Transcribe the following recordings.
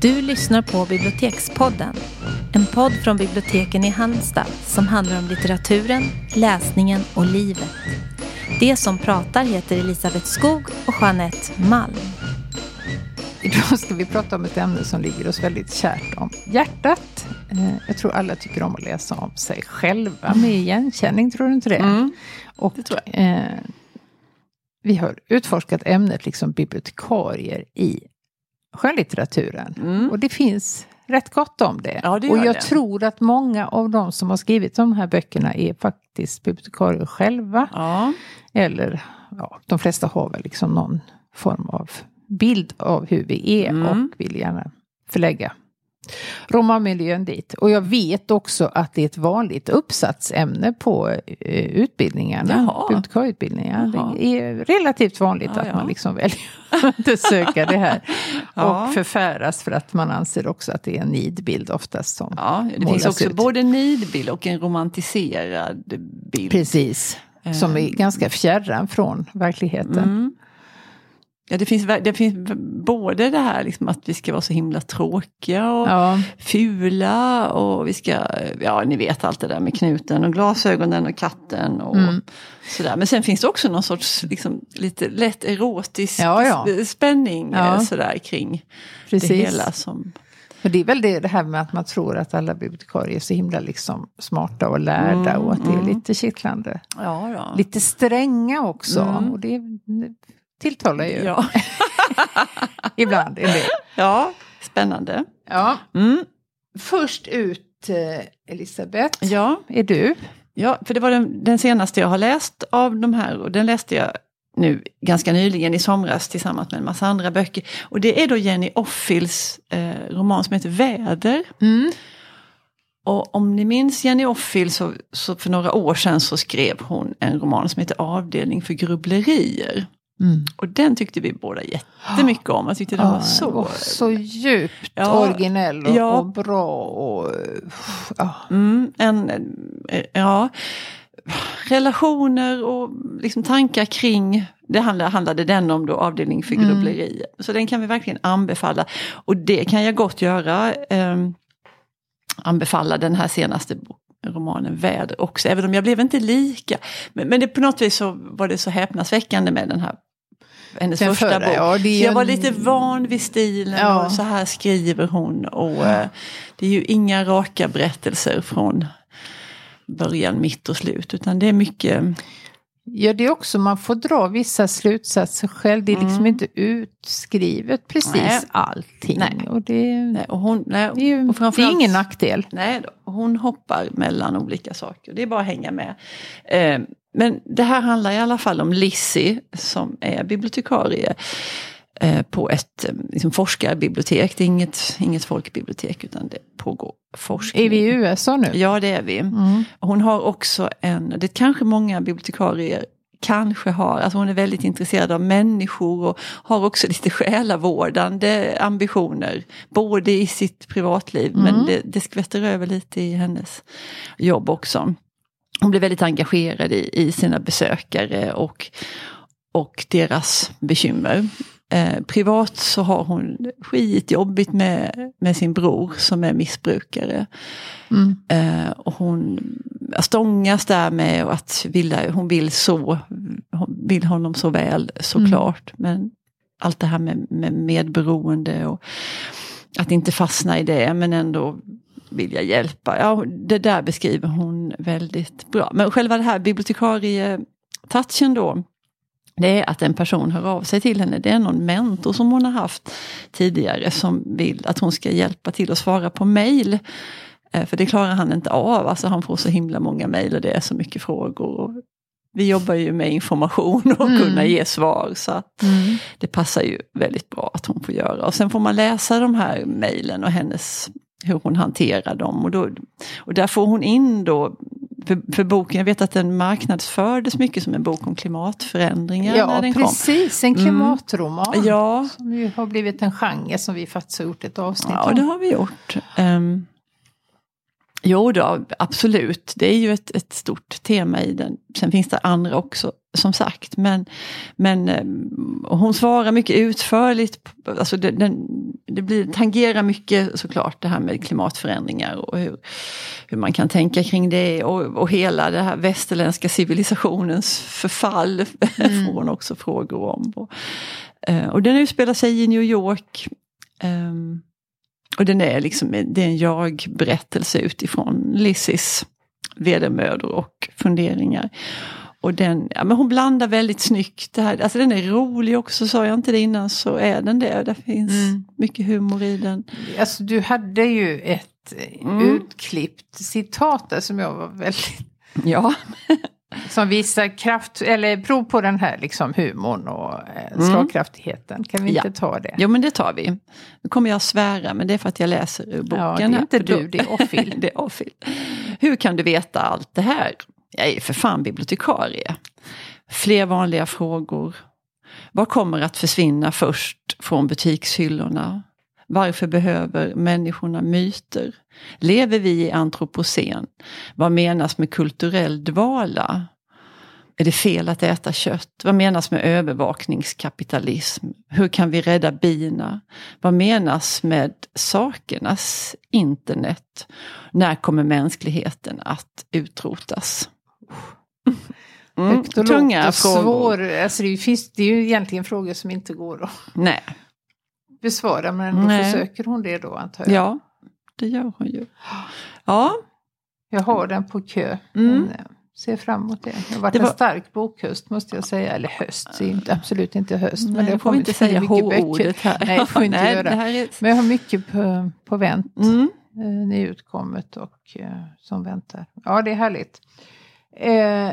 Du lyssnar på Bibliotekspodden. En podd från biblioteken i Halmstad som handlar om litteraturen, läsningen och livet. Det som pratar heter Elisabeth Skog och Jeanette Malm. Idag ska vi prata om ett ämne som ligger oss väldigt kärt om hjärtat. Eh, jag tror alla tycker om att läsa om sig själva med igenkänning, tror du inte det? Mm, och, det tror jag. Eh, vi har utforskat ämnet liksom bibliotekarier i skönlitteraturen. Mm. Och det finns rätt gott om det. Ja, det och jag det. tror att många av de som har skrivit de här böckerna är faktiskt bibliotekarier själva. Ja, Eller ja, de flesta har väl liksom någon form av bild av hur vi är Mm. och vill gärna förlägga romanmiljön dit. Och jag vet också att det är ett vanligt uppsatsämne på eh, utbildningarna. Jaha. Det är relativt vanligt Ja, att ja. man liksom väljer att söka det här. Ja. Och förfäras för att man anser också att det är en nidbild oftast som ja det finns också ut. både en nidbild och en romantiserad bild. Precis. Som är ganska fjärran från verkligheten. Mm. Ja, det finns, det finns både det här liksom att vi ska vara så himla tråkiga och Ja. fula och vi ska, ja ni vet allt det där med knuten och glasögonen och katten och Mm. sådär. Men sen finns det också någon sorts liksom, lite lätt erotisk Ja, ja. s- spänning eh, sådär kring Precis. det hela. Som, Men det är väl det, det här med att man tror att alla bibliotekarier är så himla liksom smarta och lärda Mm, och att det är mm. lite kittlande. Lite stränga också. Mm. Och det tilltalar ju Ja. ibland en del. ja, spännande. Ja. Mm. Först ut eh, Elisabeth, Ja, är du? Ja, för det var den, den senaste jag har läst av de här och den läste jag nu ganska nyligen i somras tillsammans med en massa andra böcker. Och det är då Jenny Offils eh, roman som heter Väder. Mm. Och om ni minns Jenny Offill så, så för några år sedan så skrev hon en roman som heter Avdelning för grubblerier. Mm. Och den tyckte vi båda jättemycket om. Jag tyckte den var så... och så djupt Ja. originell och, Ja. och bra. Och, ja. Mm, en, ja, relationer och liksom tankar kring, det handlade, handlade den om då, avdelning för Mm. grubblerier. Så den kan vi verkligen anbefalla. Och det kan jag gott göra, eh, anbefalla den här senaste bo- romanen Väder också, även om jag blev inte lika. Men, men det, på något vis så var det så häpnadsväckande med den här hennes första förra, bok. ja, så jag en- var lite van vid stilen Ja. och så här skriver hon. Och eh, det är ju inga raka berättelser från början, mitt och slut. Utan det är mycket, Ja, det är också, man får dra vissa slutsatser själv. Det är liksom Mm. inte utskrivet precis Nej. allting. Nej. Och det, nej, och hon, nej, det är ju och det är ingen nackdel. Nej, då, hon hoppar mellan olika saker. Det är bara att hänga med. Eh, men det här handlar i alla fall om Lizzie som är bibliotekarie på ett eh, liksom forskarbibliotek. Det är inget, inget folkbibliotek utan det pågår forskning. Är vi i USA nu? Ja, det är vi. Mm. Hon har också en, det kanske många bibliotekarier kanske har, alltså hon är väldigt intresserad av människor och har också lite själavårdande ambitioner. Både i sitt privatliv Mm. men det, det skvätter över lite i hennes jobb också. Hon blir väldigt engagerad i, i sina besökare och, och deras bekymmer. Eh, privat så har hon skitjobbigt med, med sin bror som är missbrukare. Mm. Eh, och hon stångas där med att vilja, hon vill så, hon vill honom så väl såklart. Men allt det här med, med medberoende och att inte fastna i det men ändå vilja hjälpa. Ja, det där beskriver hon väldigt bra. Men själva det här bibliotekarie-touchen då. Det är att en person hör av sig till henne. Det är någon mentor som hon har haft tidigare som vill att hon ska hjälpa till att svara på mail. Eh, För det klarar han inte av. Alltså han får så himla många mejl och det är så mycket frågor. Vi jobbar ju med information och Mm. kunna ge svar. Så att Mm. det passar ju väldigt bra att hon får göra. Och sen får man läsa de här mejlen och hennes, hur hon hanterar dem. Och, då, och där får hon in då, för, för boken, jag vet att den marknadsfördes mycket som en bok om klimatförändringar när Ja, den precis. En Mm. klimatroman. kom. Ja, Som ju har blivit en genre som vi faktiskt har gjort ett avsnitt Ja, om. det har vi gjort. Um, jo då, absolut. Det är ju ett, ett stort tema i den. Sen finns det andra också som sagt. Men, men eh, hon svarar mycket utförligt. Alltså det, den, det blir, tangerar mycket såklart det här med klimatförändringar och hur, hur man kan tänka kring det. Och, och hela det här västerländska civilisationens förfall mm. får hon också frågor om. Och, eh, och den utspelar sig i New York. Um, och den är liksom det är en jag-berättelse utifrån Lizzies vedermödor och funderingar. Och den, ja, men hon blandar väldigt snyggt. Det här, alltså den är rolig också, sa jag inte det innan så är den det. Det finns mm. mycket humor i den. Alltså du hade ju ett mm. utklippt citat där som jag var väldigt... Ja. som visar kraft, eller prov på den här liksom humorn och eh, mm. slagkraftigheten. Kan vi ja. inte ta det? Jo men det tar vi. Nu kommer jag svära men det är för att jag läser ur boken. Ja, det är inte du, det är Offil. det är Offil. Hur kan du veta allt det här? Jag är för fan bibliotekarie. Fler vanliga frågor. Vad kommer att försvinna först från butikshyllorna? Varför behöver människorna myter? Lever vi i antropocen? Vad menas med kulturell dvala? Är det fel att äta kött? Vad menas med övervakningskapitalism? Hur kan vi rädda bina? Vad menas med sakernas internet? När kommer mänskligheten att utrotas? Mm, Högt och tunga och frågor. Svår, alltså det, finns, det är ju egentligen frågor som inte går att Nej. besvara. Men ändå Nej. försöker hon det då antar jag. Ja, det gör hon ju. Ja. Jag har den på kö. Mm. Eh, ser fram emot det. Det har varit det var... en stark bokhöst måste jag säga. Eller höst, är inte, absolut inte höst. Nej, men det har får inte säga H-ordet här. Nej, det får inte Nej, göra. Är... Men jag har mycket på, på vänt. Mm. Eh, nyutkommet och eh, som väntar. Ja, det är härligt. Eh,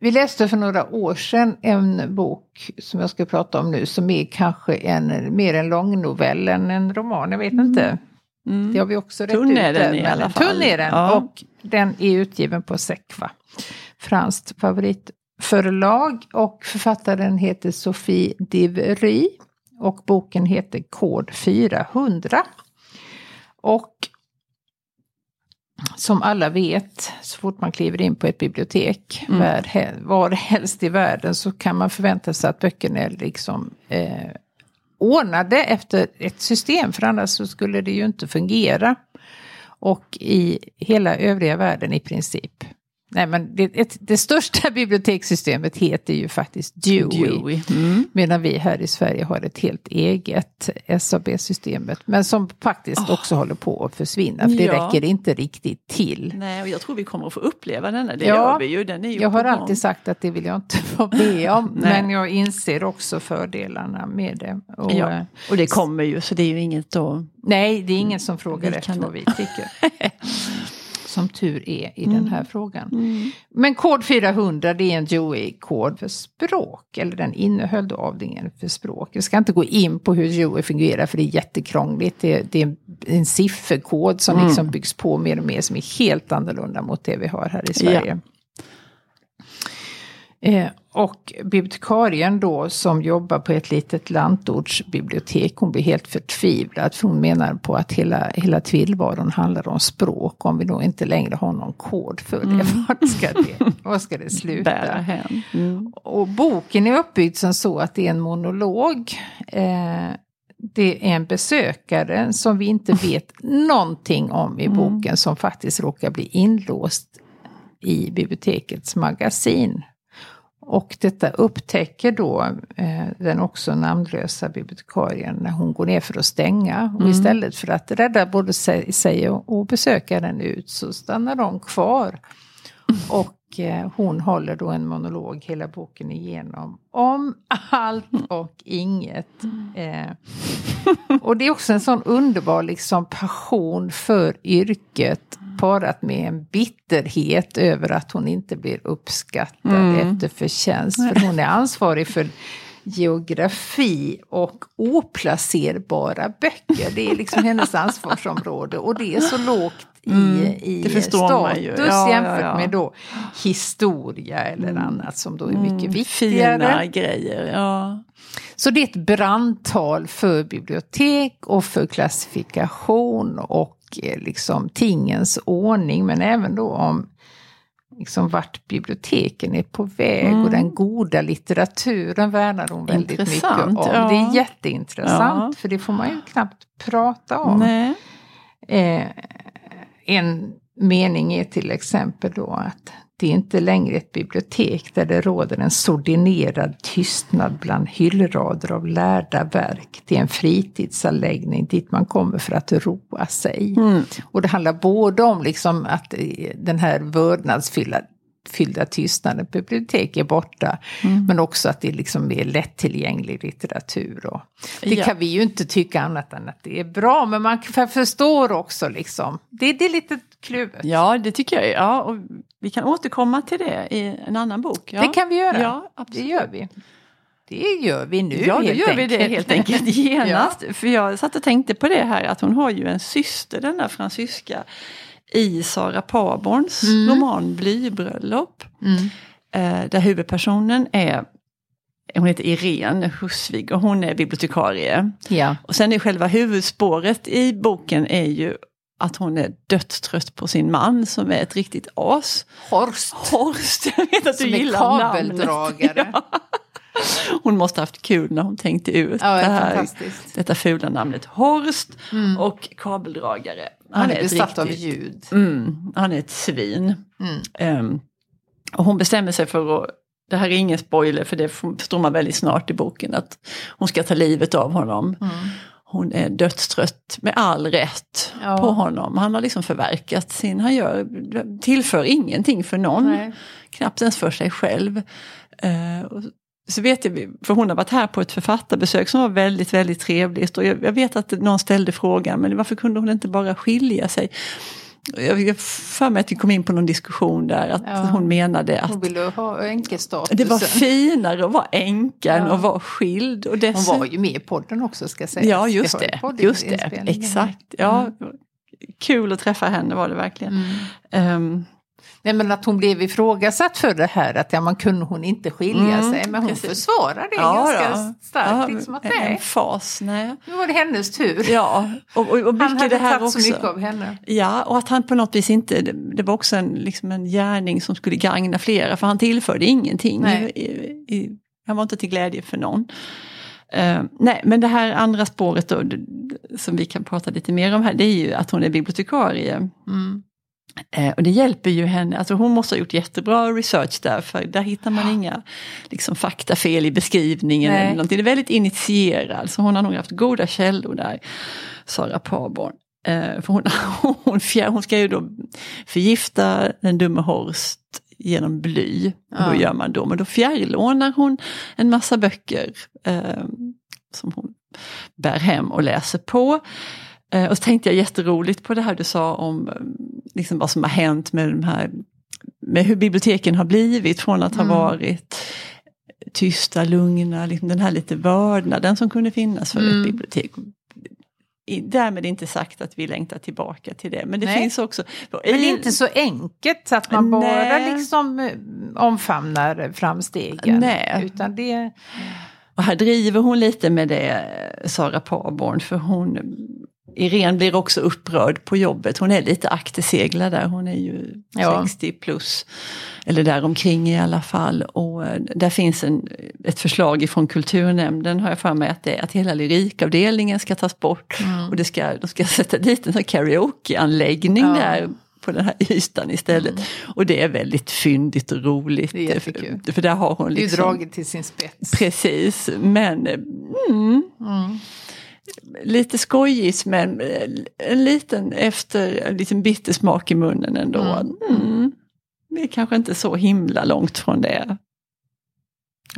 vi läste för några år sedan en bok som jag ska prata om nu som är kanske en, mer en långnovell än en roman, jag vet mm. inte. Mm. Det har vi också rätt Tunn är den i alla fall. Tunn är den ja. och den är utgiven på Sekva. Franskt favoritförlag och författaren heter Sophie Divry och boken heter Kod 400. Och som alla vet, så fort man kliver in på ett bibliotek, mm. var, var helst i världen, så kan man förvänta sig att böckerna är liksom eh, ordnade efter ett system, för annars så skulle det ju inte fungera. Och i hela övriga världen i princip Nej, men det, ett, det största bibliotekssystemet heter ju faktiskt Dewey. Dewey. Mm. Medan vi här i Sverige har ett helt eget SAB-systemet. Men som faktiskt oh. också håller på att försvinna. För det ja. räcker inte riktigt till. Nej, och jag tror vi kommer att få uppleva denna. Det ja, gör vi ju. Den är ju jag har alltid sagt att det vill jag inte vara med om. men jag inser också fördelarna med det. Och, ja. Eh, och det kommer ju, så det är ju inget att... Nej, det är ingen som frågar efter vad vi tycker. som tur är i mm. den här frågan. Mm. Men kod 400 det är en Dewey-kod för språk, eller den innehöll då avdelningen för språk. Jag ska inte gå in på hur Dewey fungerar för det är jättekrångligt. Det, det är en sifferkod som mm. liksom byggs på mer och mer som är helt annorlunda mot det vi har här i Sverige. Ja. Eh, och bibliotekarien då som jobbar på ett litet lantortsbibliotek, hon blir helt förtvivlad för hon menar på att hela, hela tillvaron handlar om språk. Om vi då inte längre har någon kod för det, mm. vart ska det, ska det sluta? Mm. Och boken är uppbyggd som så att det är en monolog. Eh, det är en besökare som vi inte vet någonting om i mm. boken mm. som faktiskt råkar bli inlåst i bibliotekets magasin. Och detta upptäcker då eh, den också namnlösa bibliotekarien när hon går ner för att stänga. Mm. Och istället för att rädda både sig, sig och, och besökaren ut så stannar de kvar. Och eh, hon håller då en monolog hela boken igenom om allt och inget. Eh, och det är också en sån underbar liksom, passion för yrket parat med en bitterhet över att hon inte blir uppskattad mm. efter förtjänst. För hon är ansvarig för geografi och oplacerbara böcker. Det är liksom hennes ansvarsområde och det är så lågt i, mm, i status ja, jämfört ja, ja. med då historia eller mm. annat som då är mycket mm, viktigare. Fina grejer, ja. Så det är ett brandtal för bibliotek och för klassifikation och liksom tingens ordning men även då om liksom vart biblioteken är på väg mm. och den goda litteraturen värnar hon väldigt Intressant, mycket om. Ja. Det är jätteintressant ja. för det får man ju knappt prata om. Eh, en mening är till exempel då att det är inte längre ett bibliotek där det råder en sordinerad tystnad bland hyllrader av lärda verk. Det är en fritidsanläggning dit man kommer för att roa sig. Mm. Och det handlar både om liksom att den här vördnadsfyllda fyllda tystnaden bibliotek är borta. Mm. Men också att det liksom är lättillgänglig litteratur. Och det ja. kan vi ju inte tycka annat än att det är bra. Men man förstår också liksom. Det, det är lite kluvet. Ja, det tycker jag. Ja, och vi kan återkomma till det i en annan bok. Ja. Det kan vi göra. Ja, absolut. Det gör vi. Det gör vi nu Ja, det gör enkelt. vi det helt enkelt genast. ja. För jag satt och tänkte på det här att hon har ju en syster, den där fransyska i Sara Paborns mm. roman Blybröllop. Mm. Eh, där huvudpersonen är hon heter Irene Husvig och hon är bibliotekarie. Ja. Och sen är själva huvudspåret i boken är ju att hon är dödstrött på sin man som är ett riktigt as. Horst. Horst, jag vet att du som gillar kabeldragare. Ja. Hon måste haft kul när hon tänkte ut ja, det här, detta fula namnet Horst mm. och kabeldragare. Han, han är, är besatt av ljud. Mm, han är ett svin. Mm. Um, och hon bestämmer sig för att det här är ingen spoiler för det förstår man väldigt snart i boken att hon ska ta livet av honom. Hon är dödstrött med all rätt ja. på honom. Han har liksom förverkat sin, han gör, tillför ingenting för någon. Nej. Knappt ens för sig själv. Uh, så vet jag, för hon har varit här på ett författarbesök som var väldigt, väldigt trevligt. Och jag, jag vet att någon ställde frågan, men varför kunde hon inte bara skilja sig? Jag för mig att vi kom in på någon diskussion där att ja. hon menade att hon ville ha änkestatusen. Det var finare att vara änka ja. än att vara skild. Och dess... Hon var ju med i podden också ska sägas. Ja just det, just det. exakt. Ja, mm. Kul att träffa henne var det verkligen. Mm. Um, Nej men att hon blev ifrågasatt för det här att ja, man kunde hon inte skilja mm, sig. Men hon precis. försvarar det ja, ganska då. starkt. Ja, liksom att, nej, en fas, nej. Nu var det hennes tur. Ja, och, och, och han hade det här tagit så mycket av henne. Ja, och att han på något vis inte, det, det var också en, liksom en gärning som skulle gagna flera för han tillförde ingenting. I, i, han var inte till glädje för någon. Uh, nej, men det här andra spåret då, som vi kan prata lite mer om här, det är ju att hon är bibliotekarie. Mm. Eh, och det hjälper ju henne, alltså hon måste ha gjort jättebra research där för där hittar man ja. inga liksom, faktafel i beskrivningen. Eller någonting. Det är väldigt initierad så hon har nog haft goda källor där, Sara Parborn. Eh, för hon, hon, fjär, hon ska ju då förgifta den dumme Horst genom bly. Ja. Då gör man då, men då fjärrlånar hon en massa böcker eh, som hon bär hem och läser på. Eh, och så tänkte jag jätteroligt på det här du sa om eh, liksom vad som har hänt med de här med hur biblioteken har blivit från att ha mm. varit tysta, lugna, liksom den här lite vördnaden som kunde finnas för mm. ett bibliotek. Därmed inte sagt att vi längtar tillbaka till det. Men det Nej. finns också... Men det är inte så enkelt att man Nej. bara liksom eh, omfamnar framstegen. Nej. Utan det... Och här driver hon lite med det, Sara Parborn, för hon Irene blir också upprörd på jobbet. Hon är lite akterseglad där. Hon är ju ja. 60 plus. Eller däromkring i alla fall. Och eh, där finns en, ett förslag ifrån kulturnämnden har jag för mig att, det, att hela lyrikavdelningen ska tas bort. Mm. Och det ska, de ska sätta dit en karaokeanläggning ja. där på den här ytan istället. Mm. Och det är väldigt fyndigt och roligt. Det är för, för där har hon liksom... Det är dragit till sin spets. Precis, men mm, mm lite skojigt men eh, en liten efter, en liten bittersmak i munnen ändå. Mm. Mm, det är kanske inte så himla långt från det.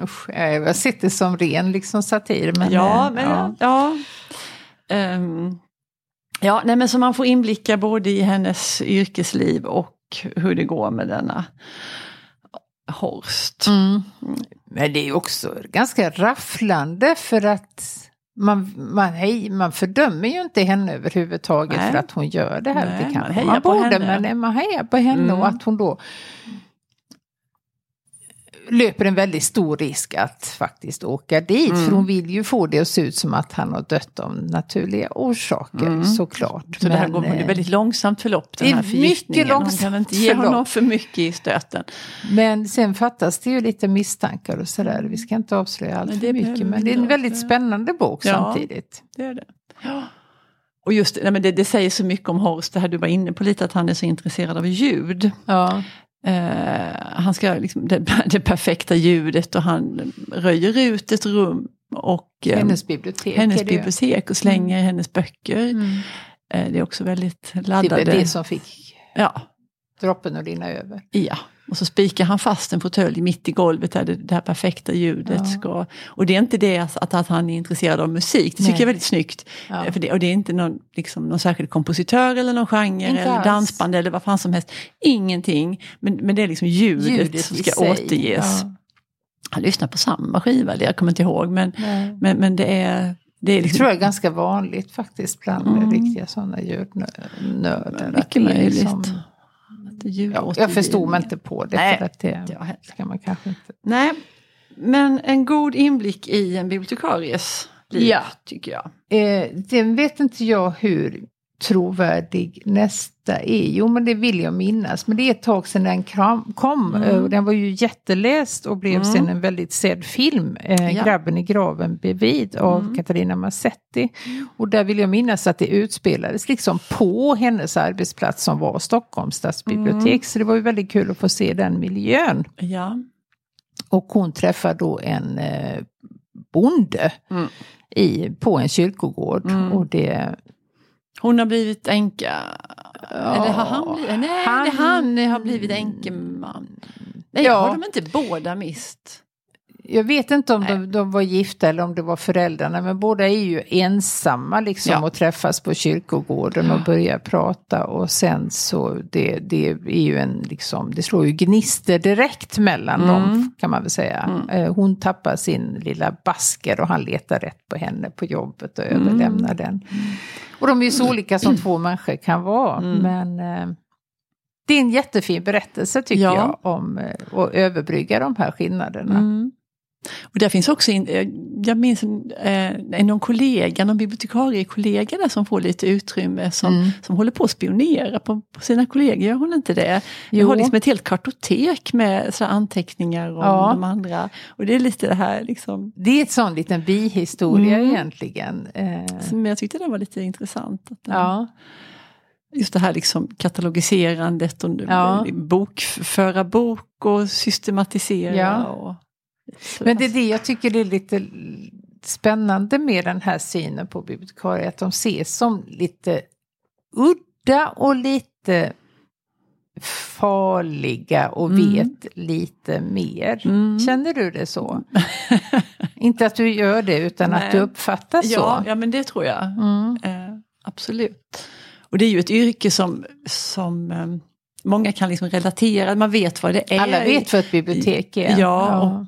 Usch, jag sitter som ren liksom satir. Men, ja, men, ja. ja. Um, ja, nej, men så man får inblicka både i hennes yrkesliv och hur det går med denna Horst. Mm. Men det är också ganska rafflande för att man, man, hej, man fördömer ju inte henne överhuvudtaget nej. för att hon gör det här. Nej, det kanske man, man borde, henne. men man hejar på henne mm. och att hon då löper en väldigt stor risk att faktiskt åka dit. Mm. För hon vill ju få det att se ut som att han har dött av naturliga orsaker Mm. såklart. Så det här Men, går är eh, väldigt långsamt förlopp den här mycket förgiftningen. Hon kan inte ge förlopp. honom för mycket i stöten. Men sen fattas det ju lite misstankar och sådär. Vi ska inte avslöja allt för mycket. Men det är en väldigt spännande bok Ja. samtidigt. Det är det. Ja. Och just nej, men det, det säger så mycket om Horst, det här du var inne på lite, att han är så intresserad av ljud. Ja. Eh, han ska liksom, det, det perfekta ljudet och han röjer ut ett rum och eh, Hennes bibliotek. hennes det bibliotek och slänger hennes böcker. Mm. Eh, det är också väldigt Det laddade. väl det som fick Ja, droppen att rinna över. ja. Och så spikar han fast en fåtölj mitt i golvet där det, det här perfekta ljudet Ja. ska... Och det är inte det att, att han är intresserad av musik, det tycker Nej. jag är väldigt snyggt. Ja. För det, och det är inte någon, liksom, någon särskild kompositör eller någon genre Inte eller alls. dansband eller vad fan som helst. Ingenting. Men, men det är liksom ljudet, Ljudet som ska sig. återges. Ja. Han lyssnar på samma skiva, det jag kommer inte ihåg. Men, Nej. men, men det är... Det är liksom, tror jag är ganska vanligt faktiskt bland Mm. riktiga sådana ljudnördar. Mycket möjligt. liksom- att ljud Ja, jag förstod mig inte på det. Nej, för att det jag heller. ska man kanske inte. Nej, men en god inblick i en bibliotekaries liv, Ja. tycker jag. Eh, den vet inte jag hur trovärdig nästa är. Jo, men det vill jag minnas. Men det är ett tag sedan den kom. Mm. Eh, den var ju jätteläst och blev Mm. sen en väldigt sedd film. Eh, Ja. Grabben i graven bredvid av Mm. Katarina Massetti. Och där vill jag minnas att det utspelades liksom på hennes arbetsplats som var Stockholms stadsbibliotek. Mm. Så det var ju väldigt kul att få se den miljön. Ja. Och hon träffar då en eh, bonde Mm. i, på en kyrkogård. Mm. Och det, Hon har blivit änka. Ja, Eller har han blivit? Nej, han- han har blivit änkeman. Nej, Ja. har de inte båda mist? Jag vet inte om de, de var gifta eller om det var föräldrarna, men båda är ju ensamma liksom Ja. och träffas på kyrkogården och börjar prata och sen så det, det är ju en liksom, det slår ju gnister direkt mellan Mm. dem kan man väl säga. Mm. Eh, Hon tappar sin lilla basker och han letar rätt på henne på jobbet och Mm. överlämnar den. Och de är ju så olika som två människor kan vara, Mm. men eh, det är en jättefin berättelse tycker Ja. jag om eh, att överbrygga de här skillnaderna. Mm. Och där finns också, in, eh, jag minns en, eh, någon kollega, någon bibliotekariekollega där som får lite utrymme som, Mm. som håller på att spionera på, på sina kollegor, gör hon inte det? Jo. Jag har liksom ett helt kartotek med så anteckningar om Ja. de andra. Och det är lite det här liksom, Det är ett sån liten bihistoria Mm. egentligen. Eh, som jag tyckte den var lite intressant. Att den, ja. Just det här liksom katalogiserandet och Ja. bokföra bok och systematisera. Ja. Och, Men det är det jag tycker det är lite spännande med den här synen på bibliotekarier. Att de ses som lite udda och lite farliga och Mm. vet lite mer. Mm. Känner du det så? Inte att du gör det utan att Nej. du uppfattar så. ja, ja, men det tror jag. Mm. Eh, absolut. Och det är ju ett yrke som, som eh, många kan liksom relatera, man vet vad det är. Alla vet vad ett bibliotek är. Ja, och,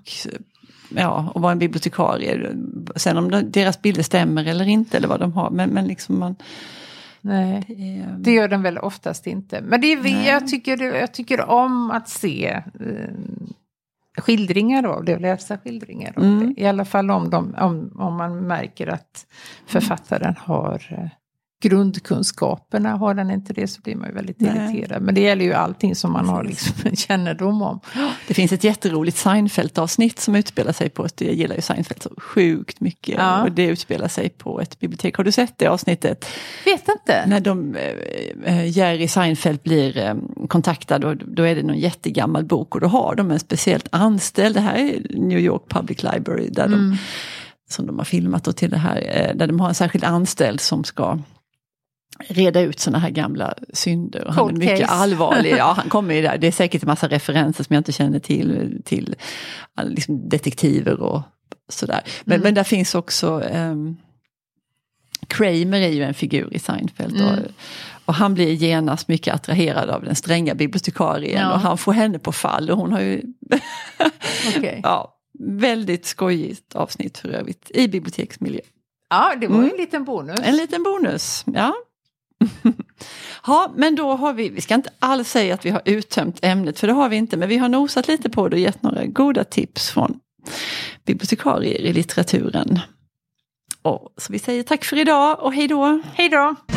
ja, och vad en bibliotekarie. Sen om de, deras bilder stämmer eller inte eller vad de har. Men, men liksom man... Nej. Det gör den väl oftast inte. Men det är, jag, tycker, jag tycker om att se eh, skildringar av det, läsa skildringar av Mm. det. I alla fall om, de, om, om man märker att författaren har eh, grundkunskaperna. Har den inte det så blir man ju väldigt Nej. irriterad. Men det gäller ju allting som man har liksom en kännedom om. det finns ett jätteroligt Seinfeld-avsnitt som utspelar sig på ett, jag gillar ju Seinfeld så sjukt mycket. Ja. Och det utspelar sig på ett bibliotek. Har du sett det avsnittet? Vet inte. När de, eh, eh, Jerry Seinfeld blir eh, kontaktad och då är det någon jättegammal bok och då har de en speciellt anställd, det här är New York Public Library där de, Mm. som de har filmat då till det här, där de har en särskild anställd som ska reda ut sådana här gamla synder. Och han är Cold mycket case. allvarlig. Ja, han kommer ju där. Det är säkert en massa referenser som jag inte känner till, till liksom detektiver och sådär. Men, Mm. men där finns också ehm, Kramer är ju en figur i Seinfeld. Mm. Och, och han blir genast mycket attraherad av den stränga bibliotekarien Ja. och han får henne på fall och hon har ju Okej. ja, väldigt skojigt avsnitt för övrigt i biblioteksmiljö. Ja, det var ju Mm. en liten bonus. En liten bonus, ja. Ja, men då har vi, vi ska inte alls säga att vi har uttömt ämnet, för det har vi inte, men vi har nosat lite på det och gett några goda tips från bibliotekarier i litteraturen. Och, så vi säger tack för idag och hej då! Hej då!